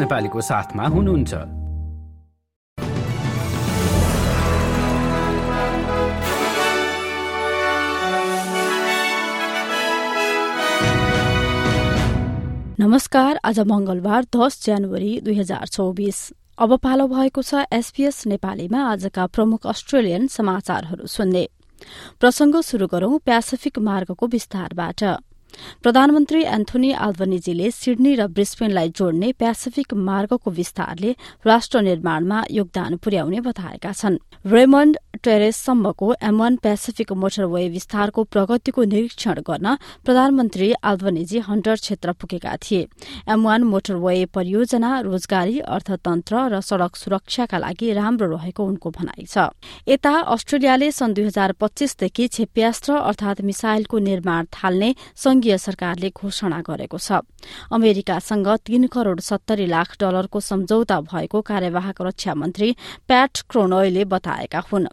नेपालीको साथमा हुनुहुन्छ। नमस्कार आज मंगलबार दस जनवरी दुई हजार चौबिस। अब पालो भएको छ एसपीएस नेपालीमा आजका प्रमुख अस्ट्रेलियन समाचारहरू सुन्ने। प्रसंग शुरू गरौं प्यासिफिक मार्गको विस्तारबाट। प्रधानमन्त्री एन्थोनी आल्बनिजीले सिडनी र ब्रिस्बेनलाई जोड्ने प्यासिफिक मार्गको विस्तारले राष्ट्र निर्माणमा योगदान पुर्याउने बताएका छन्। रेमण्ड टेरेससम्मको एम वान पेसिफिक मोटरवे विस्तारको प्रगतिको निरीक्षण गर्न प्रधानमन्त्री आल्बनिजी हन्टर क्षेत्र पुगेका थिए। एम वान मोटरवे परियोजना रोजगारी अर्थतन्त्र र सड़क सुरक्षाका लागि राम्रो रहेको उनको भनाइ छ। यता अस्ट्रेलियाले सन् दुई हजार पच्चीसदेखि क्षेप्यास्त्र अर्थात मिसाइलको निर्माण थाल्ने संघीय सरकारले घोषणा गरेको छ। अमेरिकासँग तीन करोड़ सत्तरी लाख डलरको सम्झौता भएको कार्यवाहक रक्षा मन्त्री प्याट क्रोनोयले बताएका हुन्।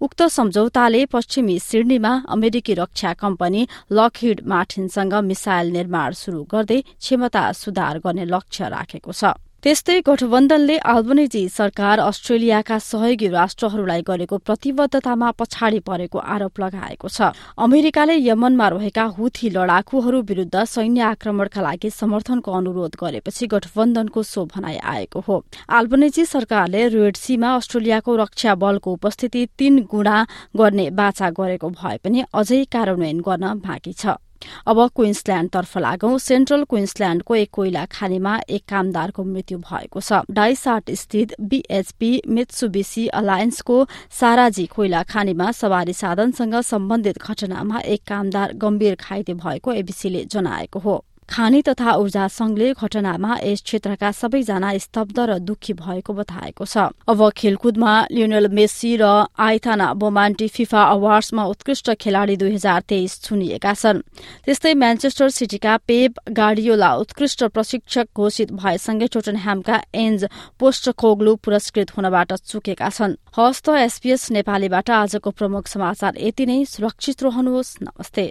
उक्त सम्झौताले पश्चिमी सिडनीमा अमेरिकी रक्षा कम्पनी लकहिड मार्टिनसँग मिसाइल निर्माण शुरू गर्दै क्षमता सुधार गर्ने लक्ष्य राखेको छ। त्यस्तै गठबन्धनले आल्बनेजी सरकार अस्ट्रेलियाका सहयोगी राष्ट्रहरूलाई गरेको प्रतिबद्धतामा पछाडि परेको आरोप लगाएको छ। अमेरिकाले यमनमा रहेका हुथी लडाकुहरू विरूद्ध सैन्य आक्रमणका लागि समर्थनको अनुरोध गरेपछि गठबन्धनको सो भनाइ आएको हो। आल्बनेजी सरकारले रेड अस्ट्रेलियाको रक्षा बलको उपस्थिति तीन गुणा गर्ने बाचा गरेको भए पनि अझै कार्यान्वयन गर्न बाँकी छ। अब क्विन्सल्याण्डतर्फ लागौं। सेन्ट्रल क्विन्सल्याण्डको एक कोइला खानीमा एक कामदारको मृत्यु भएको छ। डाइसाट स्थित बीएचपी मित्सुबिसी अलायन्सको साराजी कोइला खानीमा सवारी साधनसँग सम्बन्धित घटनामा एक कामदार गम्भीर घाइते भएको एबीसीले जनाएको हो। खानी तथा ऊर्जा संघले घटनामा यस क्षेत्रका सबैजना स्तब्ध र दुखी भएको बताएको छ। अब खेलकुदमा लियोनल मेस्सी र आइथाना बोमान्टी फिफा अवार्ड्समा उत्कृष्ट खेलाड़ी दुई हजार तेइस छुनिएका छन्। त्यस्तै म्यान्चेस्टर सिटीका पेप गाडियोला उत्कृष्ट प्रशिक्षक घोषित भएसँगै टोटनह्यामका एन्ज पोस्ट कोग्लु पुरस्कृत हुनबाट चुकेका छन्। हस्त एसपीएस नेपालीबाट आजको प्रमुख समाचार यति नै। सुरक्षित रहनुहोस्। नमस्ते।